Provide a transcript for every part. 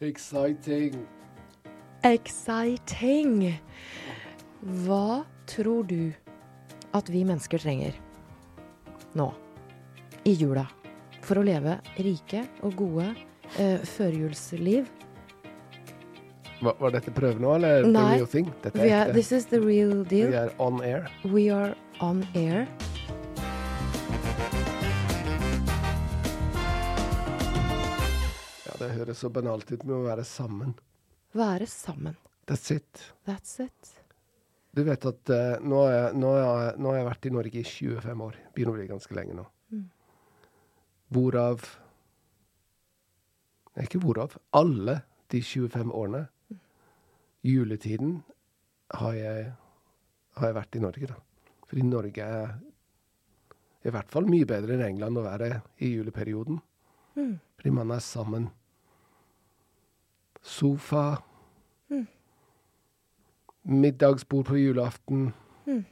Exciting. Exciting! Hva tror du at vi mennesker trenger nå, i jula, for å leve rike og gode eh, førjulsliv? Var, var dette prøve nå, eller Nei. the real thing? Dette er are, this is the real deal. We are on air. We are on air. Det høres så banalt ut med å være sammen. Være sammen. That's it. That's it. Du vet at uh, nå, har jeg, nå, har jeg, nå har jeg vært i Norge i 25 år. Begynner å bli ganske lenge nå. Mm. Hvorav Nei, ikke hvorav. Alle de 25 årene, juletiden, har jeg, har jeg vært i Norge, da. Fordi Norge er i hvert fall mye bedre enn England å være i juleperioden. Mm. Fordi man er sammen. Sofa. Mm. Middagsbord på julaften. Mm.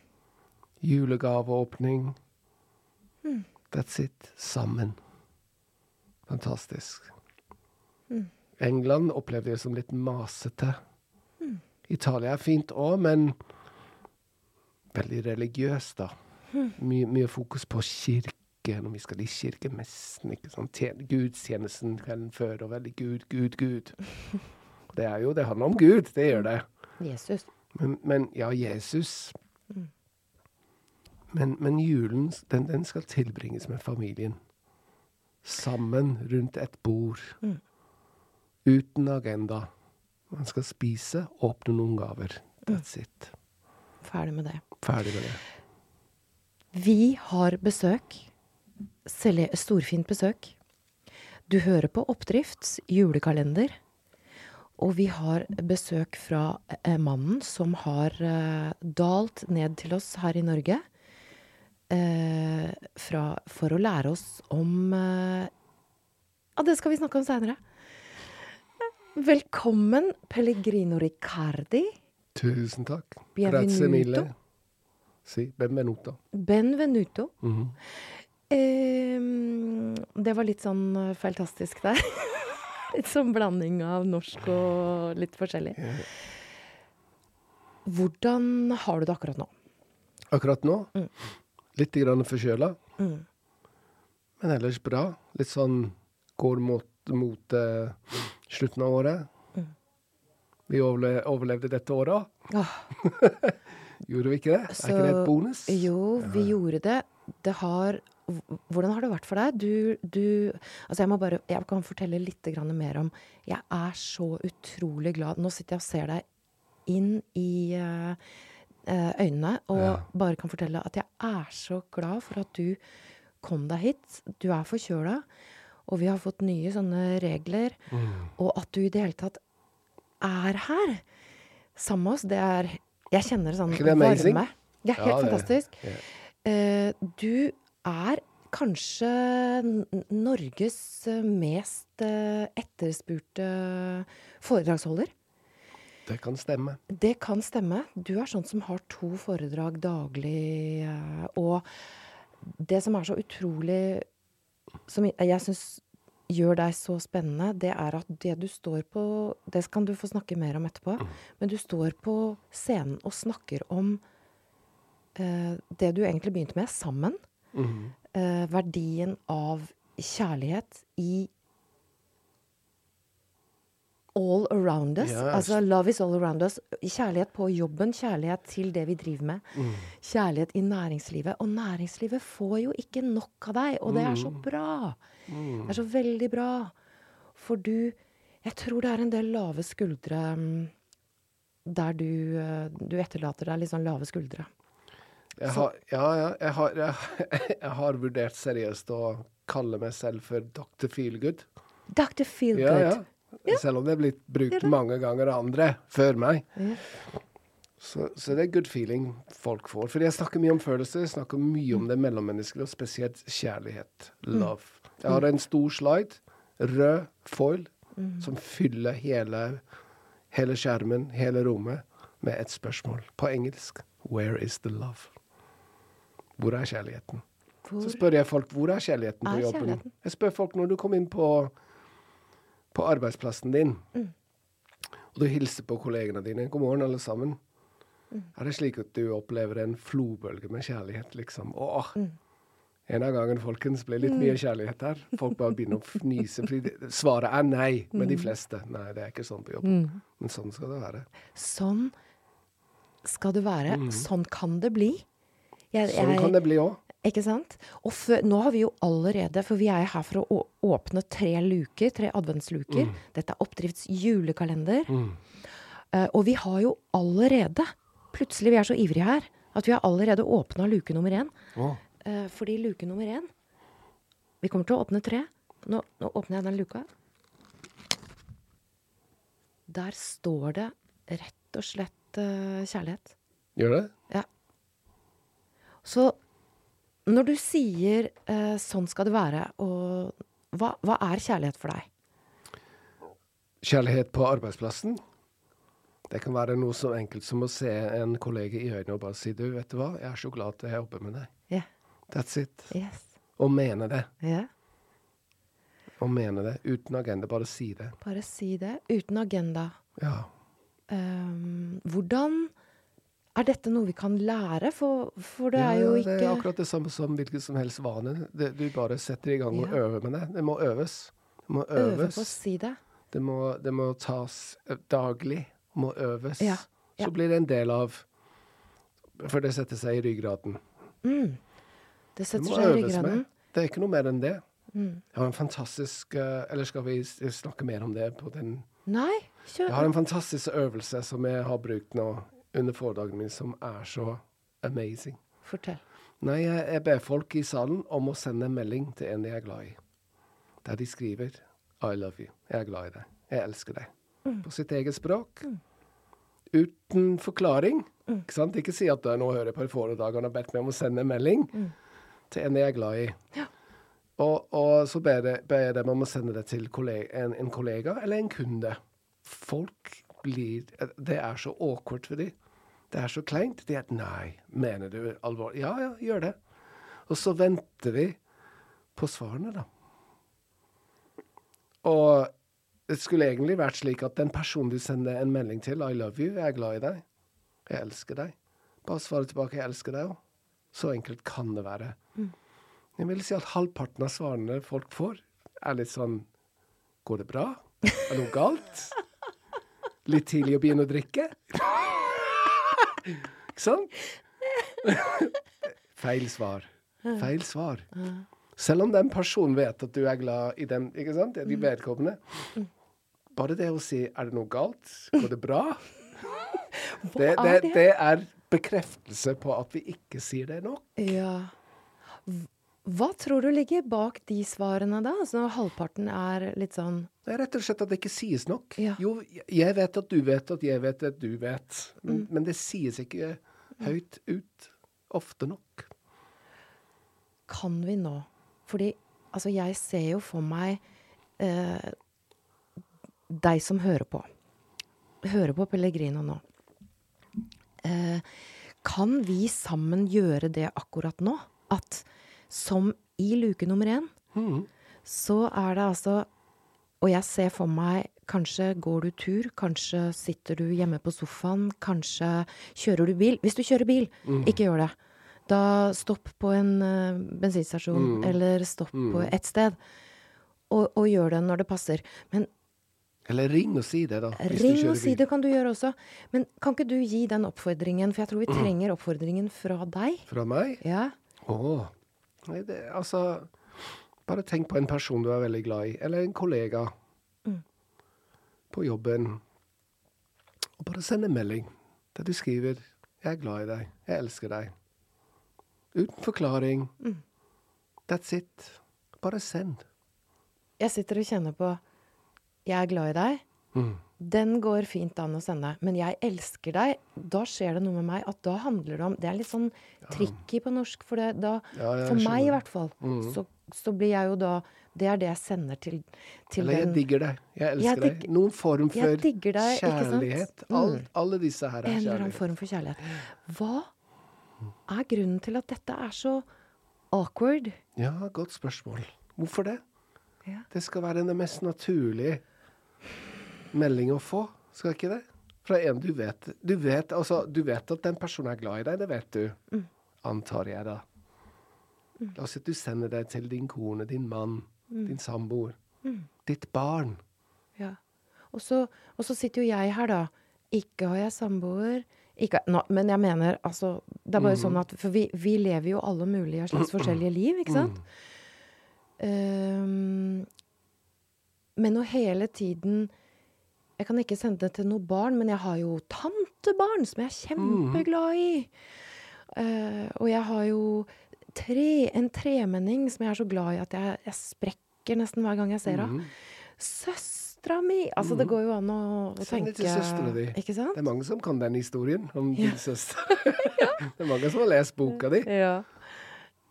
Julegaveåpning. Mm. That's it. Sammen. Fantastisk. Mm. England opplevde jeg som litt masete. Mm. Italia er fint òg, men veldig religiøst, da. Mm. Mye, mye fokus på kirke når vi skal i kirkemessen. ikke sant? Gudstjenesten kvelden før, og veldig Gud, Gud, Gud. Og Det er jo, det handler om Gud, det gjør det. Jesus. Men, men ja, Jesus Mm. men, men julen, den, den skal tilbringes med familien. Sammen rundt et bord. Mm. Uten agenda. Man skal spise, åpne noen gaver. That's it. Ferdig med det. Ferdig med det. Vi har besøk. Storfint besøk. Du hører på Oppdrifts julekalender. Og vi har besøk fra eh, mannen som har eh, dalt ned til oss her i Norge. Eh, fra, for å lære oss om eh, Ja, det skal vi snakke om seinere. Velkommen, Pellegrino Riccardi. Tusen takk. Bienvenuto. Grazie mille. Si, benvenuto. Benvenuto. Mhm. Ehm, det var litt sånn feiltastisk fantastisk der. litt sånn blanding av norsk og litt forskjellig. Hvordan har du det akkurat nå? Akkurat nå, Mm. litt grann forkjøla, Mm. men ellers bra. Litt sånn går mot, mot uh, slutten av året. Mm. Vi overle overlevde dette året òg. Gjorde vi ikke det? Så- er ikke det et bonus? jo, vi gjorde det. Det har Hvordan har det vært for deg? Du, du Altså, jeg må bare Jeg kan fortelle litt mer om Jeg er så utrolig glad Nå sitter jeg og ser deg inn i eh, eh, øynene og Ja. bare kan fortelle at jeg er så glad for at du kom deg hit. Du er forkjøla, og vi har fått nye sånne regler. Mm. Og at du i det hele tatt er her sammen med oss, det er Jeg kjenner sånn sånn varme. Det er helt Ja, det- fantastisk. ja. Uh, du er kanskje Norges eh, mest eh, etterspurte foredragsholder. Det kan stemme. Det kan stemme. Du er sånn som har to foredrag daglig. eh, Og det som er så utrolig Som jeg- jeg syns gjør deg så spennende, det er at det du står på Det kan du få snakke mer om etterpå. Men du står på scenen og snakker om eh, det du egentlig begynte med, sammen. Eh, verdien av kjærlighet i all around us. Yes. Altså love is all around us. Kjærlighet på jobben, kjærlighet til det vi driver med. Mm. Kjærlighet i næringslivet. Og næringslivet får jo ikke nok av deg, og det er så Mm. bra. Mm. Det er så veldig bra. For du Jeg tror det er en del lave skuldre mm, der du, eh, du etterlater deg litt sånn lave skuldre. Jeg har, ja, ja, jeg har, jeg, jeg har vurdert seriøst å kalle meg selv for Dr. Feelgood. Dr. Feelgood. Ja, ja. Selv om det er blitt brukt Ja mange ganger av andre før meg. Så, så det er good feeling folk får. Fordi jeg snakker mye om følelser, jeg snakker mye om det mellommenneskelige, og spesielt kjærlighet. Love. Jeg har en stor slide, rød foil, som fyller hele, hele skjermen, hele rommet, med et spørsmål på engelsk. Where is the love? Hvor er kjærligheten? Hvor Så spør jeg folk hvor er kjærligheten på er jobben. kjærligheten? Jeg spør folk når du kommer inn på på arbeidsplassen din, og du hilser på kollegene dine 'God morgen, alle sammen', er det slik at du opplever en flobølge med kjærlighet, liksom? Åh! En av gangen, folkens, ble litt mye kjærlighet her. Folk bare begynner å fnise. fordi Svaret er nei med de fleste. Nei, det er ikke sånn på jobb. Men sånn skal det være. Sånn skal det være. Sånn kan det bli. Jeg, Sånn kan det bli òg. Ikke sant? Og for, nå har vi jo allerede, for vi er her for å åpne tre luker, tre adventsluker. Dette er Oppdrifts julekalender. Eh, og vi har jo allerede, plutselig vi er så ivrige her, at vi har allerede åpna luke nummer én. Oh. Uh, fordi luke nummer én Vi kommer til å åpne tre. Nå, nå åpner jeg den luka. Der står det rett og slett uh, kjærlighet. Gjør det? Ja. Så når du sier eh, 'sånn skal det være', og hva, hva er kjærlighet for deg? Kjærlighet på arbeidsplassen. Det kan være noe så enkelt som å se en kollega i øynene og bare si du, vet du hva, jeg er så glad at jeg jobber med deg. Yeah. That's it. Yes. Og mene det. Ja. Og mene det. Uten agenda. Bare si det. Bare si det. Uten agenda. Ja. Um, hvordan Er dette noe vi kan lære? For, for det er ja, ikke Det er akkurat det samme som hvilken som helst vane. Det, du bare setter i gang og Ja. øver med det. Det må øves. Det må øve øves. på å si det. Det må, det må tas daglig. Det Må øves. Ja. Så blir det en del av For det setter seg i ryggraden. Det Det setter seg i ryggraden. med. Det er ikke noe mer enn det. Mm. Jeg har en fantastisk eh, Eller skal vi snakke mer om det på den Nei, kjør. Jeg har en fantastisk øvelse som jeg har brukt nå under foredragene min, som er så amazing. Fortell. Nei, jeg, jeg ber folk i salen om å sende en melding til en de er glad i. Der de skriver 'I love you'. Jeg er glad i deg. Jeg elsker deg. På sitt eget språk. Uten forklaring. Ikke sant? Ikke si at «Øh, 'nå hører jeg på foredragene foredrag og har bedt meg om å sende en melding' til en jeg er glad i. Og, og så ber jeg, ber jeg dem om å sende det til kollega, en, en kollega eller en kunde. Folk blir Det er så awkward for dem. Det er så kleint. De er Nei, mener du alvorlig? Ja, ja, gjør det. Og så venter vi på svarene, da. Og det skulle egentlig vært slik at den personen du sender en melding til, 'I love you', 'jeg er glad i deg', 'jeg elsker deg', bare svare tilbake 'jeg elsker deg' òg. Så enkelt kan det være. Jeg vil si at halvparten av svarene folk får, er litt sånn 'Går det bra? Er noe galt?' Litt tidlig å begynne å drikke? Ikke sant? Feil svar. Feil svar. Selv om den personen vet at du er glad i den, ikke sant? De vedkommende. Bare det å si 'er det noe galt', 'går det bra', det, det, det? det er bekreftelse på at vi ikke sier det nok. Ja. Hva tror du ligger bak de svarene da? Altså når halvparten er litt sånn Det er rett og slett at det ikke sies nok. Ja. Jo, jeg vet at du vet at jeg vet at du vet, men, men det sies ikke høyt ut ofte nok. Kan vi nå? Fordi altså jeg ser jo for meg eh, deg som hører på. Hører på Pellegrino nå. Eh, kan vi sammen gjøre det akkurat nå? At som i luke nummer én, så er det altså Og jeg ser for meg Kanskje går du tur, kanskje sitter du hjemme på sofaen, kanskje kjører du bil. Hvis du kjører bil, ikke gjør det. Da stopp på en uh, bensinstasjon, eller stopp på et sted. Og, og gjør det når det passer. Men Eller ring og si det, da. hvis ring og si det kan du gjøre også. Men kan ikke du gi den oppfordringen, for jeg tror vi trenger oppfordringen fra deg. Fra meg? Ja. Å. Nei, det, altså Bare tenk på en person du er veldig glad i, eller en kollega på jobben. Og bare send en melding der du skriver 'Jeg er glad i deg. Jeg elsker deg'. Uten forklaring. That's it. Bare send. Jeg sitter og kjenner på Jeg er glad i deg. Mm. Den går fint an å sende. Men jeg elsker deg. Da skjer det noe med meg at da handler det om Det er litt sånn tricky på norsk, for det da Ja, For meg i hvert fall. Så, så blir jeg jo da Det er det jeg sender til, til Eller 'jeg den digger deg'. 'Jeg elsker Jeg digg- deg'. Noen form for deg, kjærlighet. Mm. All, alle disse her er kjærlighet. En eller annen form for kjærlighet. Hva er grunnen til at dette er så awkward? Ja, godt spørsmål. Hvorfor det? Ja. Det skal være det mest naturlige melding å få, skal ikke det? Fra en du vet Du vet, altså, du vet at den personen er glad i deg, det vet du. Mm. Antar jeg, da. La oss si at du sender det til din kone, din mann, Mm. din samboer. Ditt barn. Ja. Og så, og så sitter jo jeg her, da. Ikke har jeg samboer. Ikke, no, men jeg mener, altså Det er bare sånn at For vi, vi lever jo alle mulige slags forskjellige liv, ikke sant? Um, men å hele tiden Jeg kan ikke sende det til noe barn, men jeg har jo tantebarn som jeg er kjempeglad i. Uh, og jeg har jo tre, en tremenning som jeg er så glad i at jeg, jeg sprekker nesten hver gang jeg ser henne. Søstera mi! Altså, det går jo an å, å Send det tenke til søstera di. Ikke sant? Det er mange som kan den historien om din søster. det er mange som har lest boka di. Ja.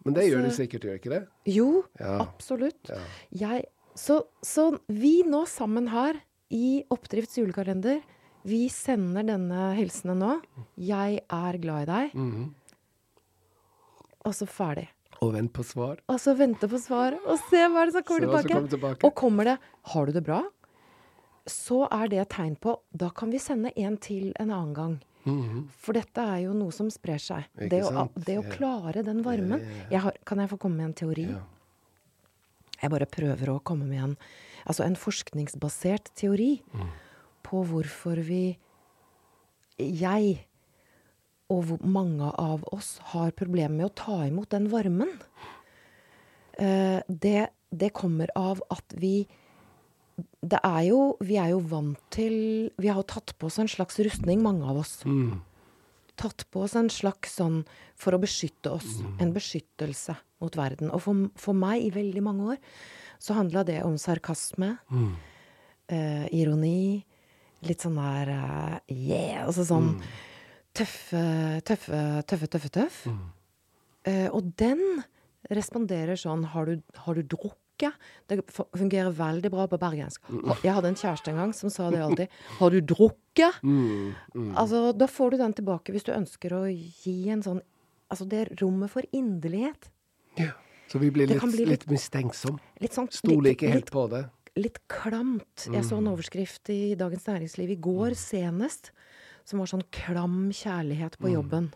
Men det gjør de Så- sikkert, gjør ikke det? Jo, Ja. absolutt. Ja. Jeg, så, så vi nå sammen her i Oppdrifts julekalender, vi sender denne hilsenen nå. Jeg er glad i deg. Mhm. Og så ferdig. Og vent på svar. Og så vente på svar, og se hva er det som kommer tilbake. kommer tilbake. Og kommer det 'har du det bra', så er det et tegn på Da kan vi sende en til en annen gang. Mhm. For dette er jo noe som sprer seg. Det å, det å klare den varmen. Jeg har, kan jeg få komme med en teori? Ja. Jeg bare prøver å komme med en, altså en forskningsbasert teori Mm. på hvorfor vi Jeg og hvor mange av oss har problemer med å ta imot den varmen. Eh, det, det kommer av at vi Det er jo Vi er jo vant til Vi har jo tatt på oss en slags rustning, mange av oss. Mm. Tatt på oss en slags sånn for å beskytte oss. En beskyttelse mot verden. Og for, for meg, i veldig mange år, så handla det om sarkasme, Mm. eh, ironi, litt sånn der uh, yeah, altså sånn tøffe, tøffe, tøffe, tøffe, tøff. Eh, og den responderer sånn Har du, har du drukket? Det fungerer veldig bra på bergensk. Jeg hadde en kjæreste en gang som sa det alltid. Har du drukket? Mm. Mm. Altså, da får du den tilbake hvis du ønsker å gi en sånn Altså det rommet for inderlighet. Ja. Så vi blir litt, bli litt litt- mistenksom. Litt sånn Stoler ikke helt på det. litt klamt. Jeg så en overskrift i Dagens Næringsliv i går senest som var sånn 'klam kjærlighet på jobben'.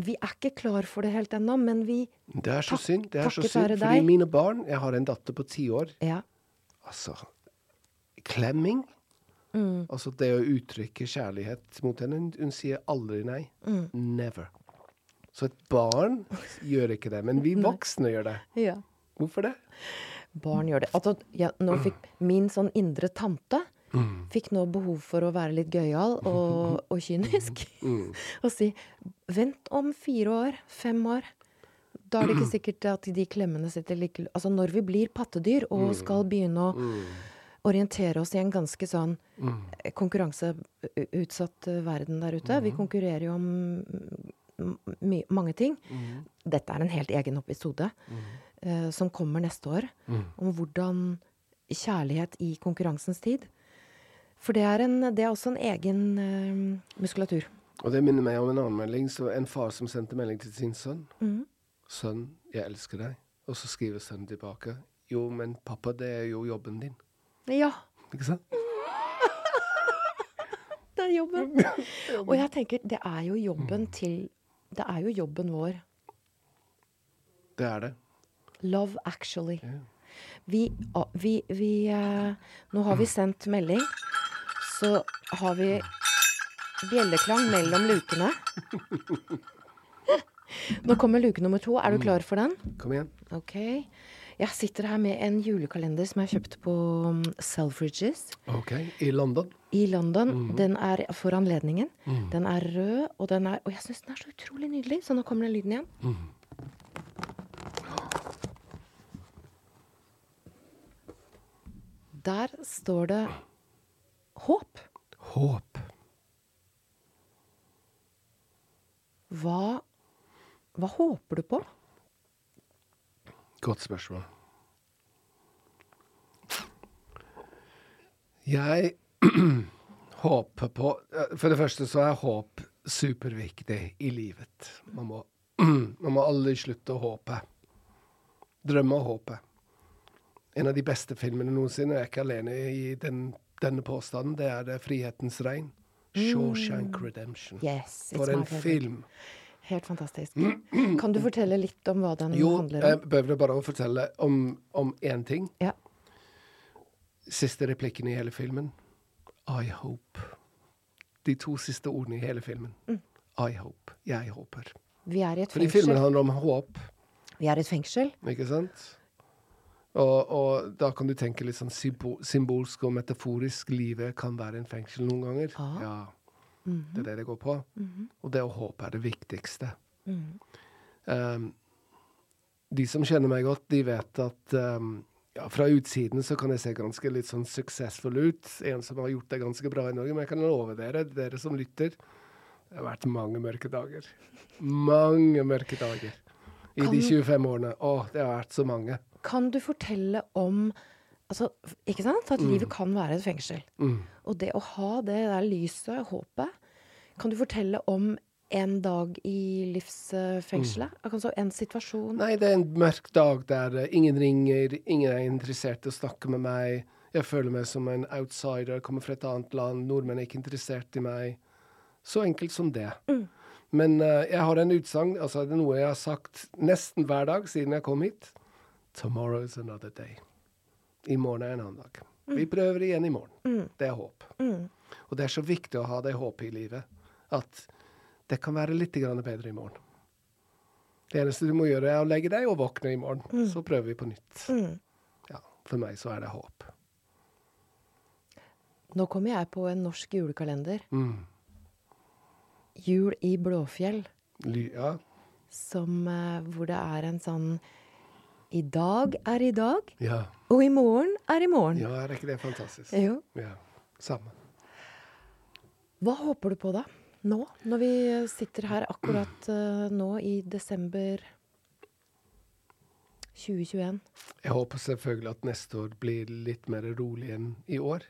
Vi er ikke klar for det helt ennå, men vi Det er så tak synd. Det er så synd. Fordi deg. mine barn Jeg har en datter på ti år. Ja. Altså Klemming. Mm. Altså det å uttrykke kjærlighet mot henne. Hun, sier aldri nei. Mm. Never. Så et barn gjør ikke det. Men vi voksne gjør det. ja. Hvorfor det? Barn gjør det. Altså, jeg, nå fikk min sånn indre tante fikk nå behov for å være litt gøyal og, og kynisk. og si vent om fire år, fem år. Da er det ikke sikkert at de klemmene sitter like Altså når vi blir pattedyr og skal begynne å orientere oss i en ganske sånn eh, konkurranseutsatt eh, verden der ute. Vi konkurrerer jo om mm, mange ting. Dette er en helt egen episode uh, som kommer neste år. Om hvordan kjærlighet i konkurransens tid. For det er, en, det er også en egen uh, muskulatur. Og det minner meg om en annen melding. Så en far som sendte melding til sin sønn. Mm. 'Sønn, jeg elsker deg.' Og så skriver sønnen tilbake. 'Jo, men pappa, det er jo jobben din.' Ja, Ikke sant? det er jobben. Og jeg tenker, det er jo jobben til Det er jo jobben vår. Det er det. Love actually. Vi, ah, vi, vi uh, Nå har vi sendt melding. Så har vi bjelleklang mellom lukene. Nå kommer luke nummer to. Er du klar for den? Kom igjen. Ok. Jeg sitter her med en julekalender som jeg har kjøpt på um, Selfridges OK. I London. i London. Den er for anledningen. Den er rød, og den er Og jeg syns den er så utrolig nydelig. Så nå kommer den lyden igjen. Der står det håp. Håp. Hva, hva håper du på? Godt spørsmål. Jeg håper på eh, For det første så er håp superviktig i livet. Man må, man må aldri slutte å håpe. Drømme og håpe. En av de beste filmene noensinne. Jeg er ikke alene i den, denne påstanden. Det er det 'Frihetens regn'. Shawshank Redemption. Yes, For en film. Helt fantastisk. Kan du fortelle litt om hva den Jo, handler jeg om? behøver bare å fortelle om, om én ting. Ja. Siste replikken i hele filmen. I hope. De to siste ordene i hele filmen. Mm. I hope. Jeg håper. Vi er i et fengsel. Fordi filmen handler om håp, Vi er i et fengsel. ikke sant? Og, og da kan du tenke litt sånn symbo symbolsk og metaforisk. Livet kan være en fengsel noen ganger. Ah. Ja. Mhm. Det er det det går på. Og det å håpe er det viktigste. Mhm. Um, de som kjenner meg godt, de vet at um, ja, fra utsiden så kan jeg se ganske litt sånn suksessfull ut. En som har gjort det ganske bra i Norge. Men jeg kan love dere, dere som lytter, det har vært mange mørke dager. Mange mørke dager. I Kan- de 25 årene. Å, det har vært så mange. Kan du fortelle om Altså, ikke sant? At livet kan være et fengsel. Mm. Og det å ha det der lyset, håpet Kan du fortelle om en dag i livsfengselet? Altså en situasjon? Nei, det er en mørk dag der eh, ingen ringer, ingen er interessert i å snakke med meg. Jeg føler meg som en outsider, kommer fra et annet land, nordmenn er ikke interessert i meg. Så enkelt som det. Men uh, jeg har en utsagn, altså det er noe jeg har sagt nesten hver dag siden jeg kom hit. Tomorrow is another day. I morgen er en annen dag. Vi prøver igjen i morgen. Det er håp. Mm. Og det er så viktig å ha det håpet i livet. At det kan være litt bedre i morgen. Det eneste du må gjøre, er å legge deg og våkne i morgen. Så prøver vi på nytt. Mm. Ja, for meg så er det håp. Nå kommer jeg på en norsk julekalender. Mm. Jul i Blåfjell. Ja. Som, eh, hvor det er en sånn I dag er i dag, ja. og i morgen er i morgen. Ja, er ikke det fantastisk? Jo. Ja. Samme. Hva håper du på da? Nå, når vi sitter her akkurat uh, nå i desember 2021. Jeg håper selvfølgelig at neste år blir litt mer rolig enn i år.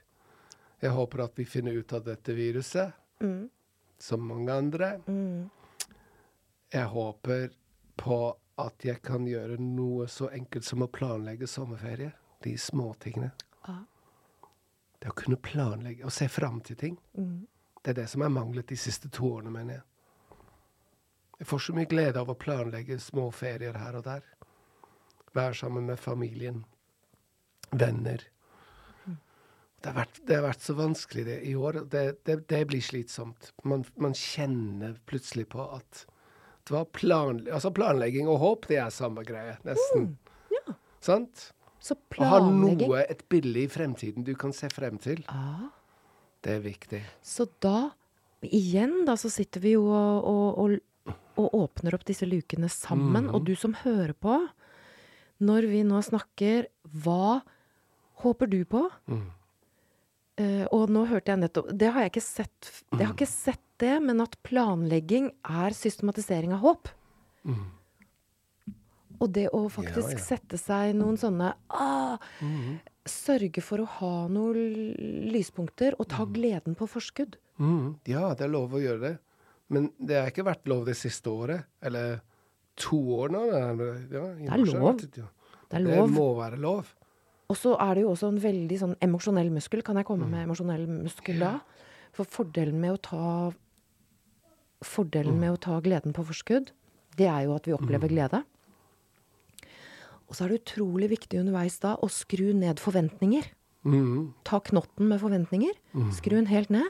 Jeg håper at vi finner ut av dette viruset, Mm. som mange andre. Mm. Jeg håper på at jeg kan gjøre noe så enkelt som å planlegge sommerferie. De småtingene. Ah. Det å kunne planlegge og se fram til ting. Mm. Det er det som er manglet de siste to årene, mener jeg. Jeg får så mye glede av å planlegge små ferier her og der. Være sammen med familien. Venner. Det har vært, det har vært så vanskelig det i år. Det, det, det blir slitsomt. Man, man kjenner plutselig på at det var plan, altså planlegging og håp, det er samme greie, nesten. ja. Sant? Så Å ha noe, et bilde i fremtiden du kan se frem til, ja. det er viktig. Så da, igjen da, så sitter vi jo og, og, og, og åpner opp disse lukene sammen. Og du som hører på, når vi nå snakker, hva håper du på? Mm. Eh, og nå hørte jeg nettopp Det har jeg ikke sett, jeg har ikke sett det, men at planlegging er systematisering av håp. Mm. Og det å faktisk Ja, ja. sette seg noen sånne ah, Sørge for å ha noen lyspunkter og ta gleden på forskudd. Mm, ja, det er lov å gjøre det. Men det har ikke vært lov det siste året. Eller to år nå. Ja, Det er lov. Det er Det må være lov. Og så er det jo også en veldig sånn emosjonell muskel. Kan jeg komme med emosjonell muskel da? For fordelen med å ta Fordelen med å ta gleden på forskudd, det er jo at vi opplever glede. Og så er det utrolig viktig underveis da å skru ned forventninger. Mm, Ta knotten med forventninger. Skru den helt ned.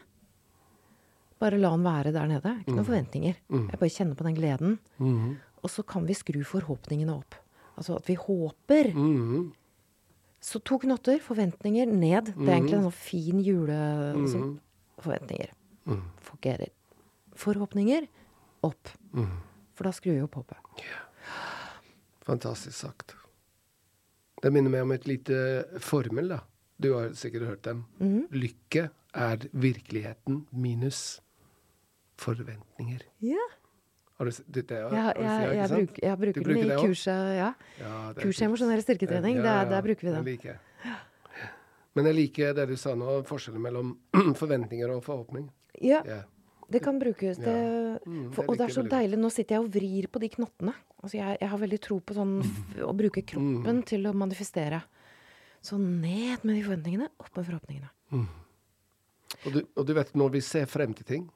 Bare la den være der nede. Ikke noen forventninger. Jeg bare kjenner på den gleden. mm, Og så kan vi skru forhåpningene opp. Altså at vi håper. mm, Så to knotter, forventninger, ned. Det er egentlig en sånn fin jule... -hmm. forventninger. mm, Fungerer. Forhåpninger, opp. mm. For da skrur vi opp håpet. Fantastisk sagt. Det minner meg om et lite formel, da. Du har sikkert hørt den. Mhm. Lykke er virkeligheten minus forventninger. Ja. Har du sett det, Ja, ja, Jeg, jeg, bruk, jeg, bruker, bruker den i det kurset, ja. Ja, det Kurs i kult. emosjonell styrketrening, Ja, der, ja, der bruker vi det den. liker. Men jeg liker det du sa nå, forskjellen mellom forventninger og forhåpning. Ja, Yeah. det kan brukes. Det, Ja. Mm, for, og det er så deilig. Nå sitter jeg og vrir på de knottene. Altså jeg, jeg har veldig tro på sånn å bruke kroppen Mm. til å manifestere. Så ned med de forventningene, opp med forhåpningene. Og du, og du vet, når vi ser frem til ting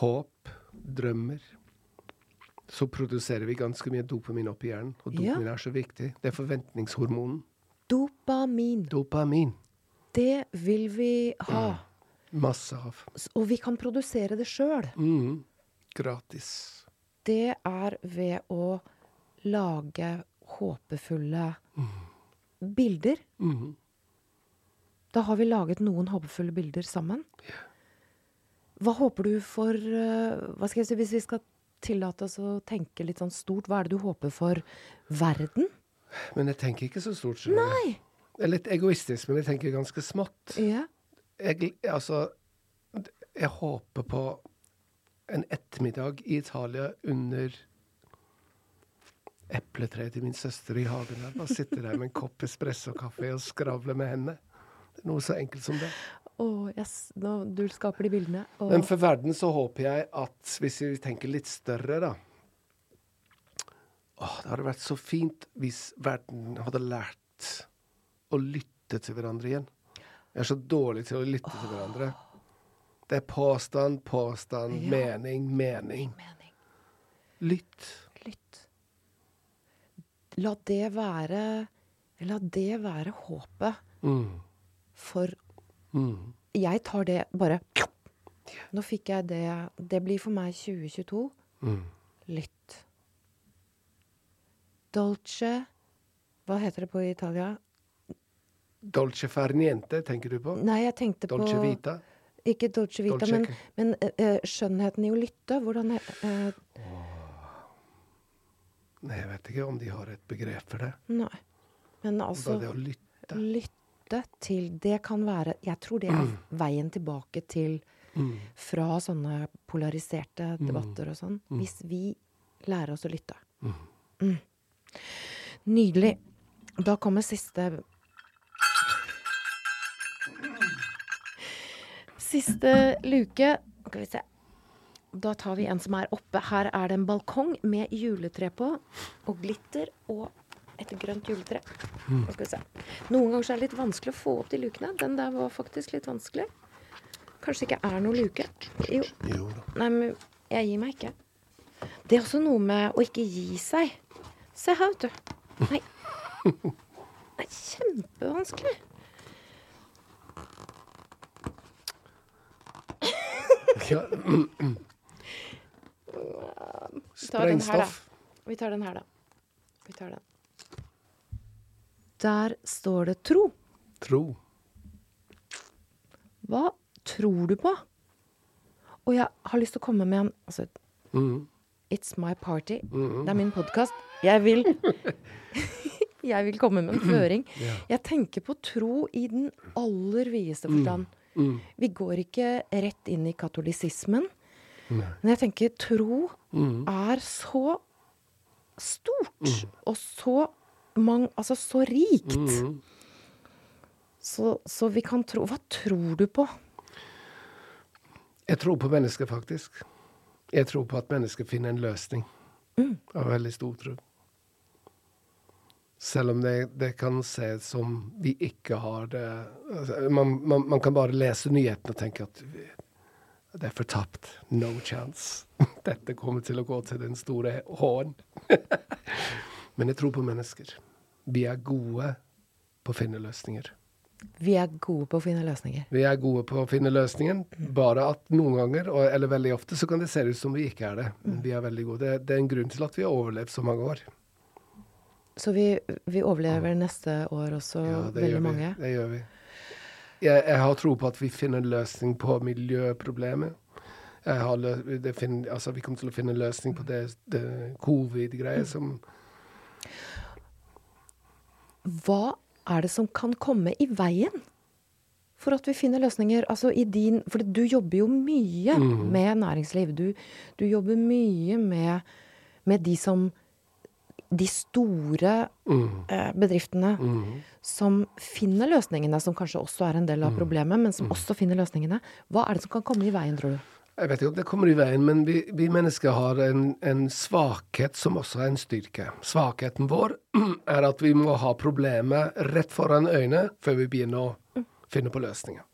Håp, drømmer Så produserer vi ganske mye dopamin oppi hjernen. Og Ja. dopamin er så viktig. Det er forventningshormonen. Dopamin. Dopamin. Det vil vi ha. Masse av. Og vi kan produsere det sjøl. Mm. Gratis. Det er ved å lage håpefulle bilder. Mm. Da har vi laget noen håpefulle bilder sammen. Hva håper du for eh, Hva skal jeg si, Hvis vi skal tillate oss å tenke litt sånn stort, hva er det du håper for verden? Men jeg tenker ikke så stort. du. Nei! Det er litt egoistisk, men jeg tenker ganske smått. Ja. Jeg, altså, jeg håper på en ettermiddag i Italia under epletreet til min søster i hagen. Jeg bare sitter der med en kopp espresso-kaffe og skravler med henne. Det er noe så enkelt som det. Å, yes, nå, du skaper de bildene. Og, Men for verden så håper jeg at, hvis vi tenker litt større, da Åh, Det hadde vært så fint hvis verden hadde lært å lytte til hverandre igjen. Jeg er så dårlig til å lytte til hverandre. Det er påstand, påstand, Ja. mening, mening. mening. Lytt. Lytt. La det være La det være håpet Mm. for Mm. Jeg tar det bare Nå fikk jeg det Det blir for meg 2022. Mm. Lytt. Dolce Hva heter det på Italia? Dolce far niente, tenker du på? Nei, jeg tenkte Dolce på vita? Ikke Dolce Vita, Dolce men, men eh, skjønnheten i å lytte. Hvordan eh, Nei, jeg vet ikke om de har et begrep for det. Nei. Men altså Bare det å lytte. Lytte til Det kan være Jeg tror det er veien tilbake til Mm. fra sånne polariserte debatter og sånn. Hvis vi lærer oss å lytte. Mm. Nydelig. Da kommer siste Siste luke. Skal vi se. Da tar vi en som er oppe. Her er det en balkong med juletre på. Og glitter og et grønt juletre. Se. Noen ganger så er det litt vanskelig å få opp de lukene. Den der var faktisk litt vanskelig. Kanskje ikke er noen luke. Jo. Jo. Nei, men jeg gir meg ikke. Det er også noe med å ikke gi seg. Se her, vet du. Nei. Det er kjempevanskelig. Ja. tar den her, da. Sprengstoff. Vi tar den her, da. Vi tar den. Der står det tro. Tro. Hva tror du på? Og jeg har lyst til å komme med en altså, Mm. It's my party. Det er min podkast. Jeg vil Jeg vil komme med en føring. Jeg tenker på tro i den aller videste forstand. Mm. Vi går ikke rett inn i katolisismen. Nei. Men jeg tenker tro Mm. er så stort og så mang, altså så rikt. Mm. Så, så vi kan tro Hva tror du på? Jeg tror på mennesker, faktisk. Jeg tror på at mennesker finner en løsning. Av veldig stor tro. Selv om det, det kan se som vi ikke har det altså, man, man, man kan bare lese nyhetene og tenke at det er fortapt. No chance. Dette kommer til å gå til den store H-en. Men jeg tror på mennesker. Vi er gode på å finne løsninger. Vi er gode på å finne løsninger. Vi er gode på å finne løsningen, bare at noen ganger, eller veldig ofte, så kan det se ut som vi ikke er det. Men vi er veldig gode. Det, er en grunn til at vi har overlevd så mange år. Så vi, vi overlever neste år også, Ja, veldig mange. Det gjør vi. Jeg, jeg har tro på at vi finner en løsning på miljøproblemet. Jeg har lø det fin altså, vi kommer til å finne en løsning på det, det covid-greiet som Hva er det som kan komme i veien for at vi finner løsninger? Altså i din For du jobber jo mye med næringsliv. Du, du jobber mye med, med de som De store eh, bedriftene som finner løsningene, som kanskje også er en del av problemet, men som også finner løsningene. Hva er det som kan komme i veien, tror du? Jeg vet ikke om det kommer i veien, men vi, vi mennesker har en, en, svakhet som også er en styrke. Svakheten vår er at vi må ha problemet rett foran øynene før vi begynner å finne på løsninger.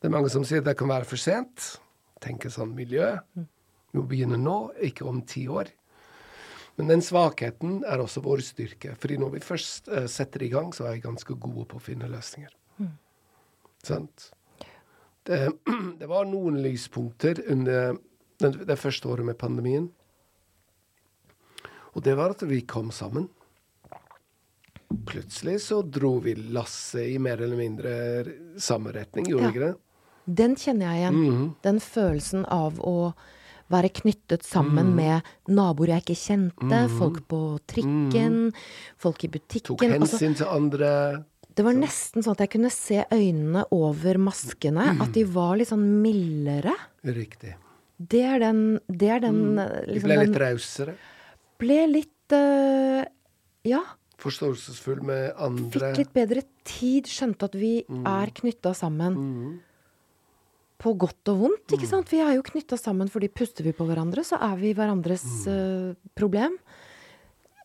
Det er mange som sier det kan være for sent. Tenker sånn miljø. Vi må begynne nå, ikke om ti år. Men den svakheten er også vår styrke. fordi når vi først uh, setter i gang, så er vi ganske gode på å finne løsninger. Mm. Sant? Det, det, var noen lyspunkter under det, det første året med pandemien. Og det var at vi kom sammen. Plutselig så dro vi lasset i mer eller mindre samme retning, gjorde vi ja. ikke det? Den kjenner jeg igjen. Mm -hmm. Den følelsen av å være knyttet sammen mm. med naboer jeg ikke kjente, mm. folk på trikken, folk i butikken. Tok hensyn altså, til andre. Det var nesten sånn at jeg kunne se øynene over maskene. At de var litt sånn mildere. Riktig. Det er den, det er den mm. liksom, De ble litt rausere? Ble litt uh, Ja. Forståelsesfull med andre. Fikk litt bedre tid. Skjønte at vi mm. er knytta sammen. Mm. På godt og vondt, ikke mm. sant? Vi er jo knytta sammen fordi puster vi på hverandre, så er vi hverandres uh, problem.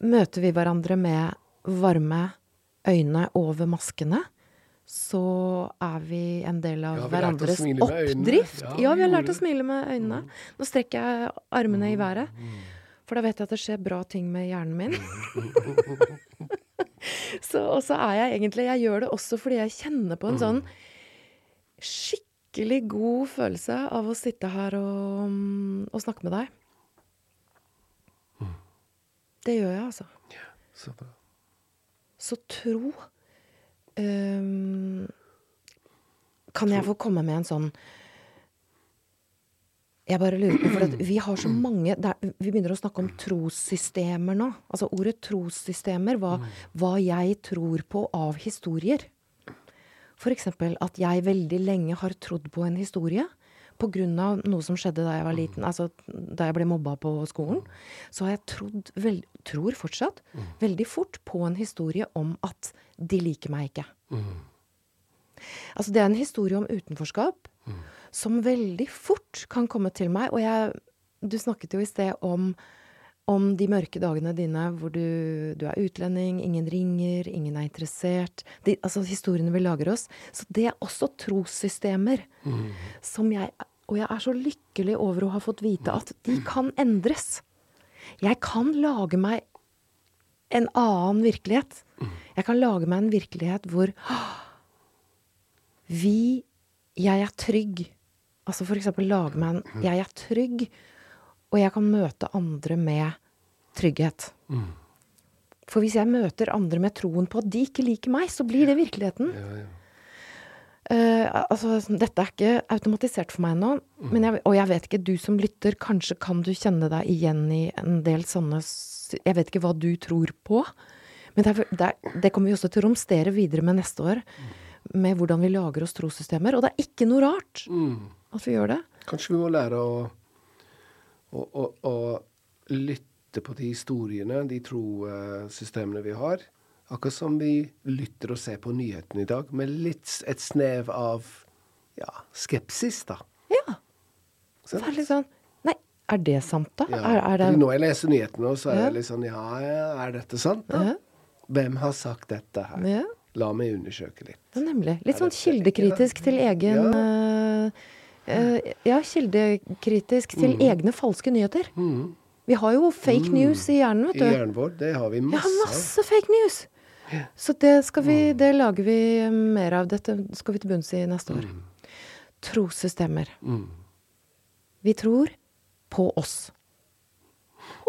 Møter vi hverandre med varme øynene over maskene, så er vi en del av ja, hverandres oppdrift. Ja, ja, vi har lært å smile med øynene. Mm. Nå strekker jeg armene i mm. været, mm. for da vet jeg at det skjer bra ting med hjernen min. så, og så er jeg egentlig Jeg gjør det også fordi jeg kjenner på en sånn skikkelig god følelse av å sitte her og, og snakke med deg. Det gjør jeg, altså. Ja, så bra. Så tro um, Kan jeg få komme med en sånn jeg bare lurer på, for Vi har så mange der, Vi begynner å snakke om trossystemer nå. Altså ordet trossystemer, hva, hva jeg tror på av historier. F.eks. at jeg veldig lenge har trodd på en historie pga. noe som skjedde da jeg var liten, altså da jeg ble mobba på skolen, så har jeg trodd, vel, tror fortsatt, veldig fort på en historie om at de liker meg ikke. Altså det er en historie om utenforskap som veldig fort kan komme til meg. Og jeg Du snakket jo i sted om om de mørke dagene dine hvor du, du, er utlending, ingen ringer, ingen er interessert. De, altså historiene vi lager oss. Så det er også trossystemer mm. som jeg Og jeg er så lykkelig over å ha fått vite at de kan endres. Jeg kan lage meg en annen virkelighet. Jeg kan lage meg en virkelighet hvor vi Jeg er trygg. Altså for eksempel lage meg en Jeg er trygg og jeg kan møte andre med trygghet. Mm. For hvis jeg møter andre med troen på at de ikke liker meg, så blir det virkeligheten. Ja, ja. Uh, altså, dette er ikke automatisert for meg nå, mm. og jeg vet ikke, du som lytter, kanskje kan du kjenne deg igjen i en del sånne Jeg vet ikke hva du tror på, men det, er, det, er, det kommer vi også til å romstere videre med neste år. Mm. Med hvordan vi lager oss trossystemer. Og det er ikke noe rart mm. at vi gjør det. Kanskje vi må lære å og, å lytte på de historiene, de trosystemene vi har. Akkurat som vi lytter og ser på nyhetene i dag, med litt et snev av ja, skepsis, da. Ja. Så det er litt sånn Nei, er det sant, da? Ja, er, er det... Når jeg leser nyhetene, så er ja. jeg litt sånn Ja, er dette sant, da? Ja. Hvem har sagt dette her? Ja. La meg undersøke litt. Ja, nemlig. Litt sånn kildekritisk til egen ja. Uh, ja, kildekritisk til mm. egne falske nyheter. Mm. Vi har jo fake mm. news i hjernen, vet du. I hjernen vår, det har vi masse. Ja, masse fake news. Så det, skal vi, mm. det lager vi mer av. Dette skal vi til bunns i neste år. Mm. Trossystemer. Mm. Vi tror på oss.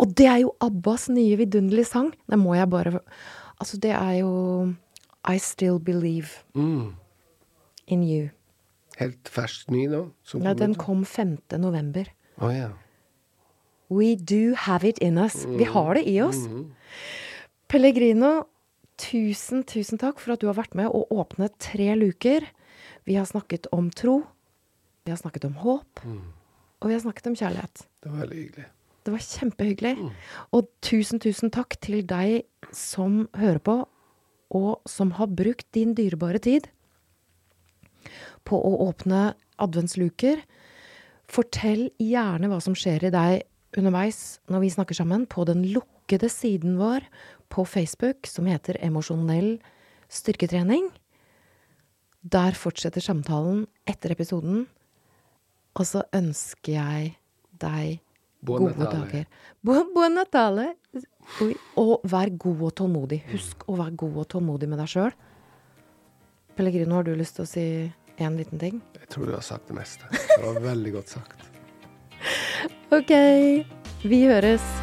Og det er jo Abbas nye vidunderlige sang. Det må jeg bare Altså, det er jo I Still Believe in You. Helt fersk ny nå? ja, den kom 5. november. Oh, ja. We do have it in us. Mm. Vi har det i oss. Mm. Pellegrino, tusen, tusen takk for at du har vært med og åpnet tre luker. Vi har snakket om tro, vi har snakket om håp, mm. og vi har snakket om kjærlighet. Det var veldig hyggelig. Det var kjempehyggelig. Mm. Og tusen, tusen takk til deg som hører på, og som har brukt din dyrebare tid på å åpne adventsluker. Fortell gjerne hva som skjer i deg underveis når vi snakker sammen, på den lukkede siden vår på Facebook som heter Emosjonell styrketrening. Der fortsetter samtalen etter episoden. Og så ønsker jeg deg Buon gode dager. Buon, Natale. Og vær god og tålmodig. Husk å være god og tålmodig med deg sjøl. Pellegrino, har du lyst til å si én liten ting? Jeg tror du har sagt det meste. Det var veldig godt sagt. OK. Vi høres.